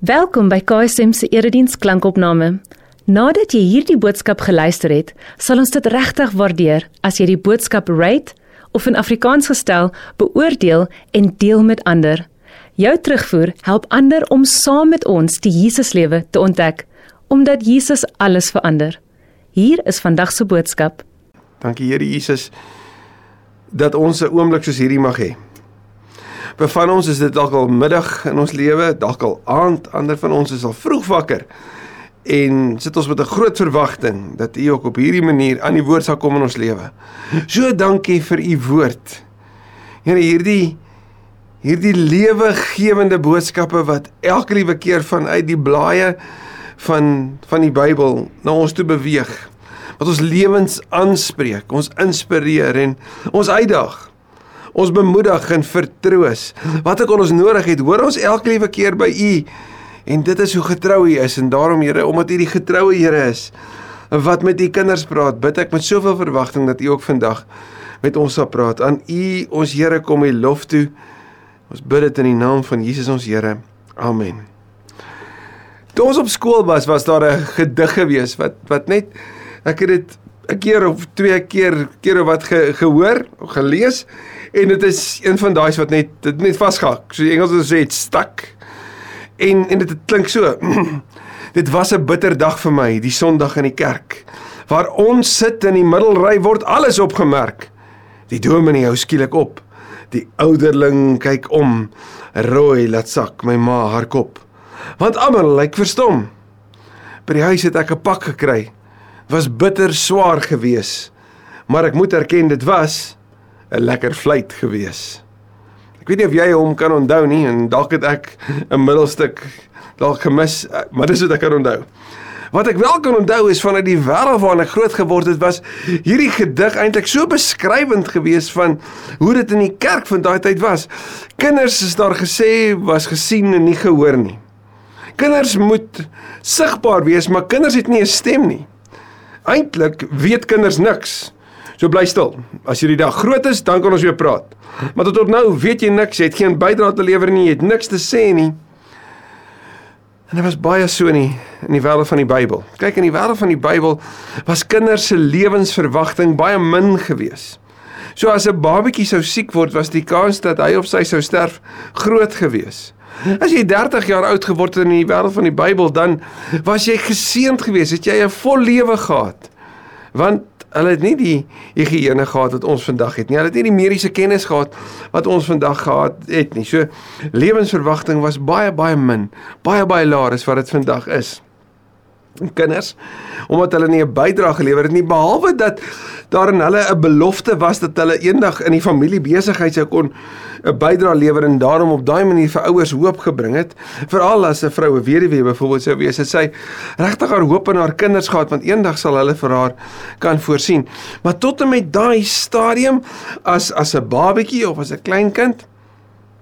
Welkom by KSM se erediens klankopname. Nadat jy hierdie boodskap geluister het, sal ons dit regtig waardeer as jy die boodskap rate of in Afrikaans gestel beoordeel en deel met ander. Jou terugvoer help ander om saam met ons die Jesuslewe te ontdek, omdat Jesus alles verander. Hier is vandag se boodskap. Dankie Here Jesus dat ons 'n oomblik soos hierdie mag hê. Vir van ons is dit dalk al middag in ons lewe, dalk al aand, ander van ons is al vroeg wakker. En sit ons met 'n groot verwagting dat U ook op hierdie manier aan die woord sal kom in ons lewe. So dankie vir U woord. Here hierdie hierdie lewegewende boodskappe wat elke liewe keer vanuit die blaaie van van die Bybel na ons toe beweeg. Wat ons lewens aanspreek, ons inspireer en ons uitdaag ons bemoedig en vertroos. Wat ek ons nodig het, hoor ons elke liewe keer by U. En dit is hoe getrou U is en daarom Here, omdat U die getroue Here is wat met U kinders praat, bid ek met soveel verwagting dat U ook vandag met ons sal praat. Aan U ons Here kom U lof toe. Ons bid dit in die naam van Jesus ons Here. Amen. Toe ons op skool was, was daar 'n gedig gewees wat wat net ek het dit 'n keer of twee keer of wat ge, gehoor of gelees en dit is een van daai's wat net dit net vasgehak. So die Engels sê dit stak. En en dit klink so. dit was 'n bitter dag vir my, die Sondag in die kerk, waar ons sit in die middelry word alles opgemerk. Die dominee hou skielik op. Die ouderling kyk om. Rooi laat sak my ma haar kop. Want almal lyk verstom. By die huis het ek 'n pak gekry. Was bitter swaar geweest. Maar ek moet erken dit was 'n lekker fluit gewees. Ek weet nie of jy hom kan onthou nie en dalk het ek 'n middelstuk dalk gemis, maar dis wat ek kan onthou. Wat ek wel kan onthou is vanuit die wêreld waarin ek groot geword het, was hierdie gedig eintlik so beskrywend geweest van hoe dit in die kerk van daai tyd was. Kinders is daar gesê was gesien en nie gehoor nie. Kinders moet sigbaar wees, maar kinders het nie 'n stem nie. Eintlik weet kinders niks. So bly stil. As jy die dag groot is, dan kan ons weer praat. Maar tot nou weet jy niks, jy het geen bydrae te lewer nie, jy het niks te sê nie. En dit was baie so nie in die wêreld van die Bybel. Kyk in die wêreld van die Bybel was kinders se lewensverwagting baie min geweest. So as 'n babatjie sou siek word, was die kans dat hy of sy sou sterf groot geweest. As jy 30 jaar oud geword het in die wêreld van die Bybel, dan was jy geseënd geweest, het jy 'n vol lewe gehad. Want Hulle het nie die higiëne gehad wat ons vandag het nie. Hulle het nie die mediese kennis gehad wat ons vandag gehad het nie. So lewensverwagting was baie baie min, baie baie laer as wat dit vandag is. Kinders, omdat hulle nie 'n bydrae gelewer het nie behalwe dat daar in hulle 'n belofte was dat hulle eendag in die familie besigheid sou kon 'n bydrae lewer en daarom op daai manier vir ouers hoop gebring het, veral as 'n vroue weduwee byvoorbeeld sou wees, het sy regtig haar hoop in haar kinders gehad want eendag sal hulle vir haar kan voorsien. Maar tot en met daai stadium as as 'n babatjie of as 'n klein kind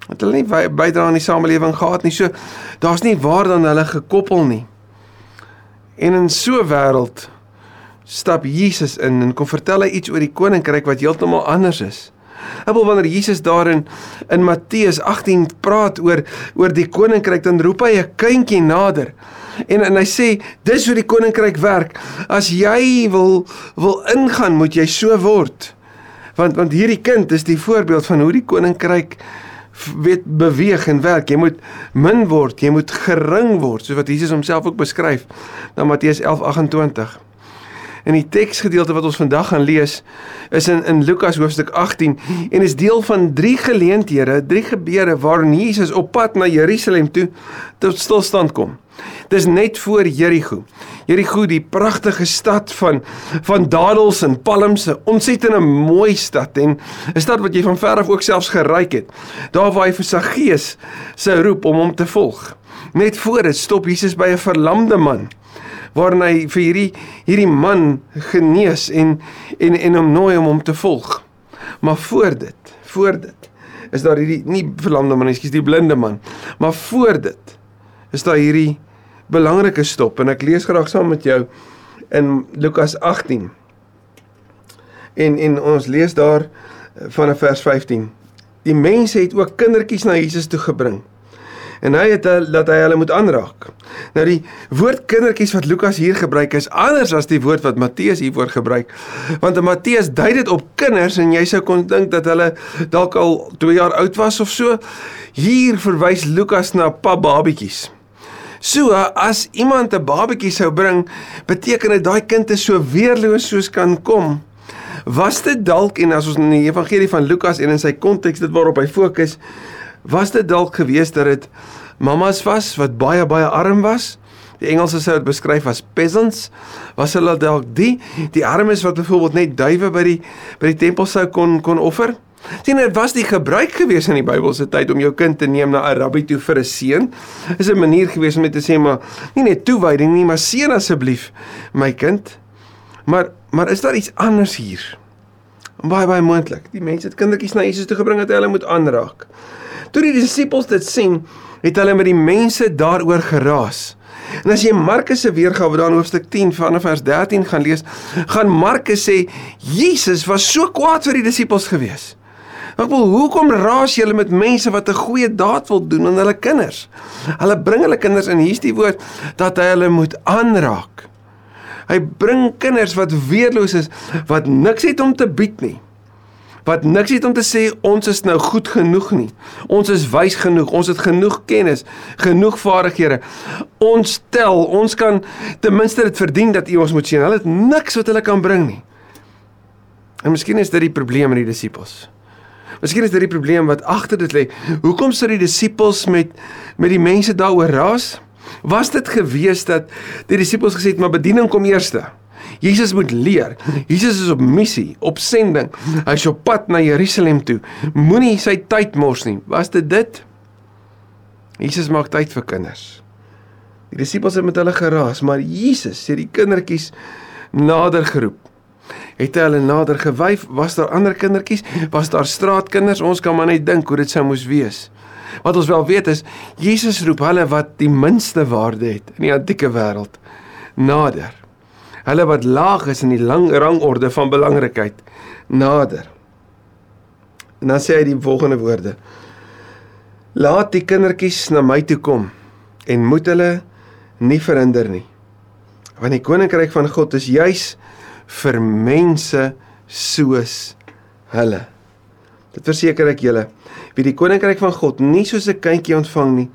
het hulle nie bydrae aan die samelewing gehad nie. So daar's nie waar dan hulle gekoppel nie. En in so 'n wêreld stap Jesus in en kom vertel hy iets oor die koninkryk wat heeltemal anders is. Hulle wanneer Jesus daarin in Matteus 18 praat oor oor die koninkryk dan roep hy 'n kindjie nader. En en hy sê dis hoe die koninkryk werk. As jy wil wil ingaan, moet jy so word. Want want hierdie kind is die voorbeeld van hoe die koninkryk weet beweeg en werk. Jy moet min word, jy moet gering word, soos wat Jesus homself ook beskryf in Matteus 11:28. In die teksgedeelte wat ons vandag gaan lees is in in Lukas hoofstuk 18 en is deel van drie geleenthede, drie gebeure waarin Jesus op pad na Jerusalem toe tot stilstand kom. Dis net voor Jerigo. Jerigo, die pragtige stad van van dadels en palms, 'n ontsettende mooi stad en 'n stad wat jy van ver af ook selfs geryk het. Daar waar hy vir Saggeus se roep om hom te volg. Net voor dit stop Jesus by 'n verlamde man waarin hy vir hierdie hierdie man genees en en en hom nooi om hom te volg. Maar voor dit, voor dit is daar hierdie nie verlamde man, ekskuus, die blinde man. Maar voor dit is daar hierdie belangrike stop en ek lees graag saam met jou in Lukas 18. En en ons lees daar eh, van vers 15. Die mense het ook kindertjies na Jesus toe gebring En hy het dat hy hulle moet aanraak. Nou die woord kindertjies wat Lukas hier gebruik is anders as die woord wat Matteus hiervoor gebruik. Want in Matteus dui dit op kinders en jy sou kon dink dat hulle dalk al 2 jaar oud was of so. Hier verwys Lukas na pa babatjies. So as iemand 'n babatjie sou bring, beteken dit daai kind is so weerloos soos kan kom. Was dit dalk en as ons in die evangelie van Lukas en in sy konteks dit waarop hy fokus, was dit dalk gewees dat dit mamas was wat baie baie arm was? Die Engelse sou dit beskryf as peasants. Was hulle dalk die die armes wat byvoorbeeld net duwe by die by die tempel sou kon kon offer? Sien, dit was die gebruik gewees in die Bybelse tyd om jou kind te neem na 'n rabbi toe vir 'n seën. Is 'n manier gewees om net te sê maar nie net toewyding nie, maar seën asseblief my kind. Maar maar is daar iets anders hier? Baie baie moontlik. Die mense het kindertjies na Jesus toe gebring dat hy hulle moet aanraak. Toe die disippels dit sien, het hulle met die mense daaroor geraas. En as jy Markus se weergawe daar in hoofstuk 10 vanaf vers 13 gaan lees, gaan Markus sê Jesus was so kwaad vir die disippels gewees. Ek wil hoekom raas julle met mense wat 'n goeie daad wil doen aan hulle kinders? Hulle bring hulle kinders in hier's die woord dat hy hulle moet aanraak. Hy bring kinders wat weerloos is, wat niks het om te bied nie. Wat niks het om te sê ons is nou goed genoeg nie. Ons is wys genoeg, ons het genoeg kennis, genoeg vaardighede. Ons tel, ons kan ten minste dit verdien dat U ons moet sien. Hulle het niks wat hulle kan bring nie. En miskien is dit die probleem met die disippels. Miskien is dit die probleem wat agter dit lê. Hoekom sou die disippels met met die mense daaroor raas? Was dit gewees dat die disippels gesê het maar bediening kom eerste? Jesus moet leer. Jesus is op missie, op sending. Hy's op pad na Jerusalem toe. Moenie sy tyd mors nie. Was dit dit? Jesus maak tyd vir kinders. Die disippels het met hulle geraas, maar Jesus sê die kindertjies nader geroep het hy hulle nader gewyf was daar ander kindertjies was daar straatkinders ons kan maar net dink hoe dit sou moes wees wat ons wel weet is Jesus roep hulle wat die minste waarde het in die antieke wêreld nader hulle wat laag is in die lang rangorde van belangrikheid nader en dan sê hy die volgende woorde laat die kindertjies na my toe kom en moet hulle nie verhinder nie want die koninkryk van God is juis vir mense soos hulle. Dit verseker ek julle, wie die koninkryk van God nie soos 'n kindjie ontvang nie,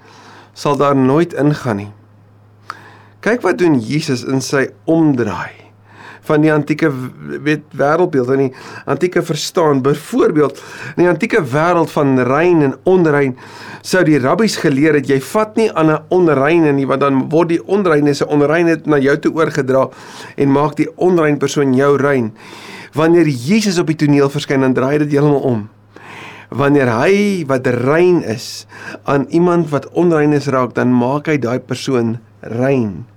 sal daar nooit ingaan nie. Kyk wat doen Jesus in sy omdraai van die antieke weet wêreldbeeld en die antieke verstaan. Byvoorbeeld in die antieke wêreld van rein en onrein sou die rabbies geleer het jy vat nie aan 'n onreine nie want dan word die onreine se onreinheid na jou toe oorgedra en maak die onrein persoon jou rein. Wanneer Jesus op die toneel verskyn dan draai dit heeltemal om. Wanneer hy wat rein is aan iemand wat onrein is raak dan maak hy daai persoon rein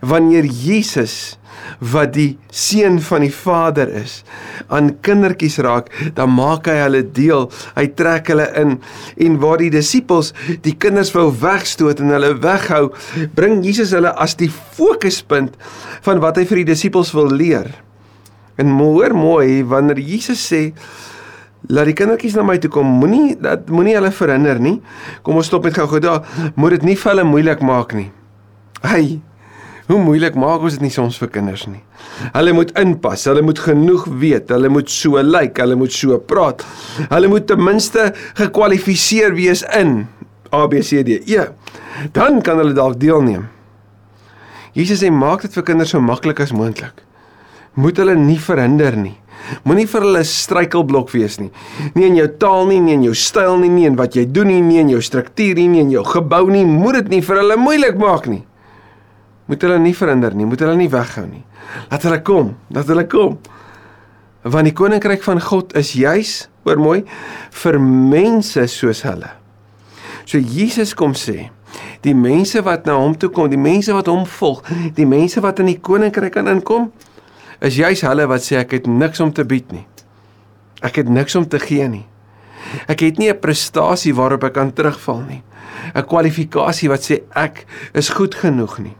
wanneer Jesus wat die seun van die Vader is aan kindertjies raak, dan maak hy hulle deel. Hy trek hulle in en waar die disippels die kinders wou wegstoot en hulle weghou, bring Jesus hulle as die fokuspunt van wat hy vir die disippels wil leer. En hoor mooi wanneer Jesus sê Laat die kindertjies na my toe kom. Moenie dat moenie hulle verhinder nie. Kom ons stop net gou-gou daar. Moet dit nie vir hulle moeilik maak nie. Hy Hoe moeilik maak ons dit nie soms vir kinders nie. Hulle moet inpas, hulle moet genoeg weet, hulle moet so lyk, like, hulle moet so praat. Hulle moet ten minste gekwalifiseer wees in ABCD. Ja. Dan kan hulle dalk deelneem. Jesus sê maak dit vir kinders so maklik as moontlik. Moet hulle nie verhinder nie. Moenie vir hulle struikelblok wees nie. Nie in jou taal nie, nie in jou styl nie, nie in wat jy doen nie, nie in jou struktuur nie, nie in jou gebou nie. Moet dit nie vir hulle moeilik maak nie moet hulle nie verhinder nie, moet hulle nie weghou nie. Laat hulle kom, laat hulle kom. Want die koninkryk van God is juis, hoor mooi, vir mense soos hulle. So Jesus kom sê, die mense wat na hom toe kom, die mense wat hom volg, die mense wat in die koninkryk kan inkom, is juis hulle wat sê ek het niks om te bied nie. Ek het niks om te gee nie. Ek het nie 'n prestasie waarop ek kan terugval nie. 'n Kwalifikasie wat sê ek is goed genoeg nie.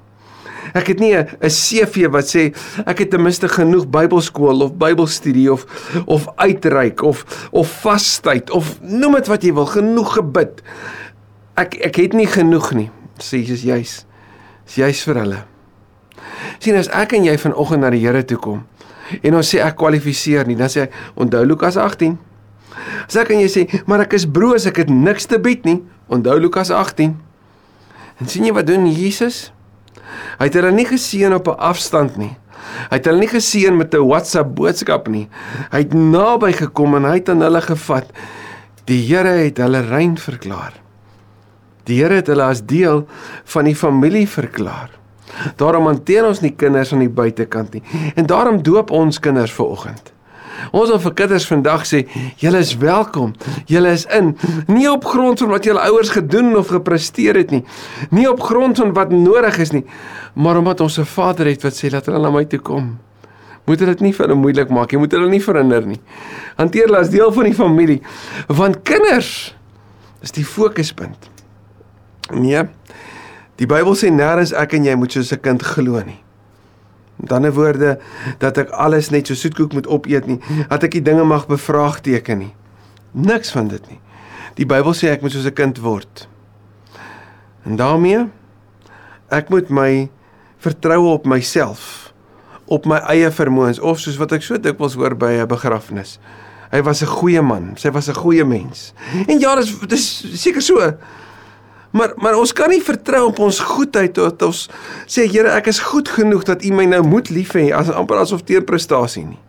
Ek het nie 'n CV wat sê ek het ten minste genoeg Bybelskool of Bybelstudie of of uitreik of of vastyd of noem dit wat jy wil, genoeg gebid. Ek ek het nie genoeg nie. Sê Jesus juis. Dis juis vir hulle. Sien as ek en jy vanoggend na die Here toe kom en ons sê ek kwalifiseer nie, dan sê hy onthou Lukas 18. As ek en jy sê, maar ek is broos, ek het niks te bied nie, onthou Lukas 18. En sien jy wat doen Jesus? Hy het hulle nie geseën op 'n afstand nie. Hy het hulle nie geseën met 'n WhatsApp boodskap nie. Hy het naby gekom en hy het aan hulle gevat. Die Here het hulle rein verklaar. Die Here het hulle as deel van die familie verklaar. Daarom hanteer ons nie kinders aan die buitekant nie. En daarom doop ons kinders ver oggend. Ons wil vir kinders vandag sê, julle is welkom. Julle is in, nie op grond van wat julle ouers gedoen of gepresteer het nie. Nie op grond van wat nodig is nie, maar omdat ons 'n Vader het wat sê dat hulle na my toe kom. Moet dit nie vir hulle moeilik maak nie, moet hulle nie verhinder nie. Hanteer hulle as deel van die familie, want kinders is die fokuspunt. Nee. Die Bybel sê nêrens ek en jy moet soos 'n kind glo nie. Met ander woorde dat ek alles net so soetkoek moet opeet nie, dat ek die dinge mag bevraagteken nie. Niks van dit nie. Die Bybel sê ek moet soos 'n kind word. En daarmee ek moet my vertroue op myself, op my eie vermoëns of soos wat ek so dikwels hoor by 'n begrafnis. Hy was 'n goeie man, sy was 'n goeie mens. En ja, dis dis seker so. Maar maar ons kan nie vertrou op ons goedheid tot ons sê Here, ek is goed genoeg dat U my nou moet lief hê as amper asof teerprestasie nie.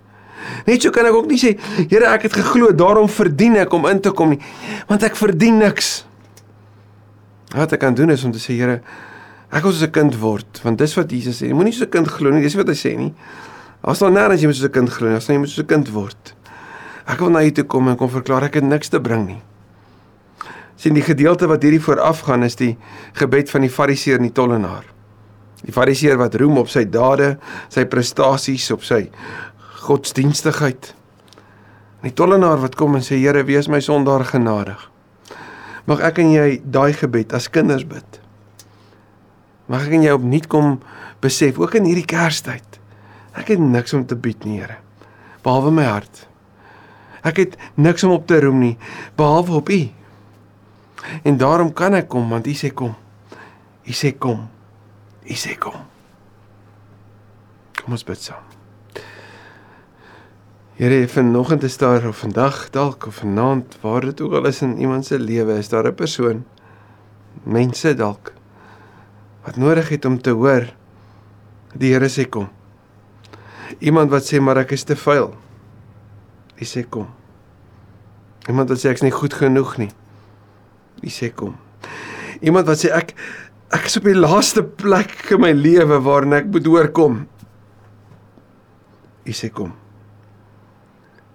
Net so kan ek ook nie sê Here, ek het geglo, daarom verdien ek om in te kom nie, want ek verdien niks. Wat ek kan doen is om te sê Here, ek wil soos 'n kind word, want dis wat Jesus sê. Moenie soos 'n kind glo nie, dis wat hy sê nie. As dan nêrens jy moet soos 'n kind glo as jy moet soos 'n kind word. Ek wil na U toe kom en kom verklaar ek het niks te bring nie sien die gedeelte wat hierdie voorafgaan is die gebed van die fariseer en die tollenaar. Die fariseer wat roem op sy dade, sy prestasies, op sy godsdienstigheid. En die tollenaar wat kom en sê Here, wees my sondaar genadig. Mag ek en jy daai gebed as kinders bid. Mag ek en jy opnuut kom besef ook in hierdie Kerstyd. Ek het niks om te bied nie, Here, behalwe my hart. Ek het niks om op te roem nie behalwe op U. En daarom kan ek kom want U sê kom. U sê kom. U sê kom. Kom ons bid saam. Here, vanoggend is daar of vandag dalk of vanaand waar dit ook al is in iemand se lewe, is daar 'n persoon mense dalk wat nodig het om te hoor die Here sê kom. Iemand wat sê maar ek is te vuil. U sê kom. Iemand wat sê ek's nie goed genoeg nie. Wie sê kom? Iemand wat sê ek ek is op die laaste plek in my lewe waarin ek moet oorkom. Wie sê kom?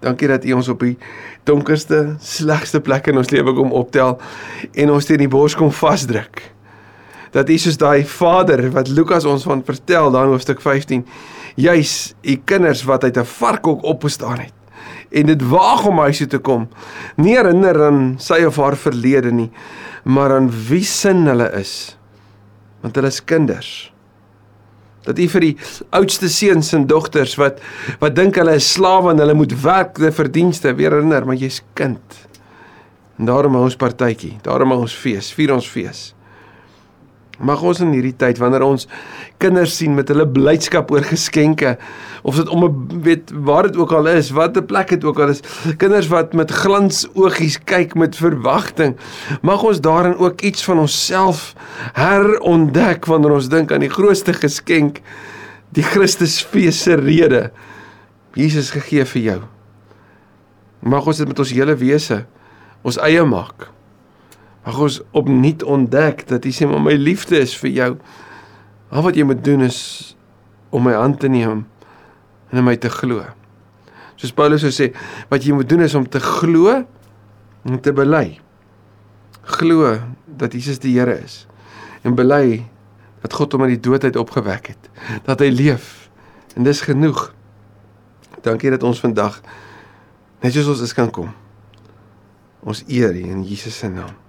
Dankie dat U ons op die donkerste, slegste plek in ons lewe kom optel en ons teen die bors kom vasdruk. Dat U soos daai Vader wat Lukas ons van vertel daar in hoofstuk 15, juis U kinders wat uit 'n varkhok opgestaan het en dit waag om huis toe te kom. Nie herinner aan sy of haar verlede nie, maar aan wie sin hulle is. Want hulle is kinders. Dat u vir die oudste seuns en dogters wat wat dink hulle is slawe en hulle moet werk vir verdienste weer herinner, maar jy's kind. En daarom hou ons partytjie, daarom hou ons fees, vier ons fees. Mag ons in hierdie tyd wanneer ons kinders sien met hulle blydskap oor geskenke of dit om 'n weet waar dit ook al is, wat 'n plek dit ook al is, kinders wat met glans oogies kyk met verwagting, mag ons daarin ook iets van onsself herontdek wanneer ons dink aan die grootste geskenk, die Christusfees se rede. Jesus gegee vir jou. Mag ons dit met ons hele wese ons eie maak. Mag ons opnuut ontdek dat U sê maar my liefde is vir jou. Al wat jy moet doen is om my hand te neem en in my te glo. Soos Paulus sou sê, wat jy moet doen is om te glo en te bely. Glo dat Jesus die Here is en bely dat God hom uit die dood uit opgewek het, dat hy leef. En dis genoeg. Dankie dat ons vandag net soos ons is kan kom. Ons eer U in Jesus se naam.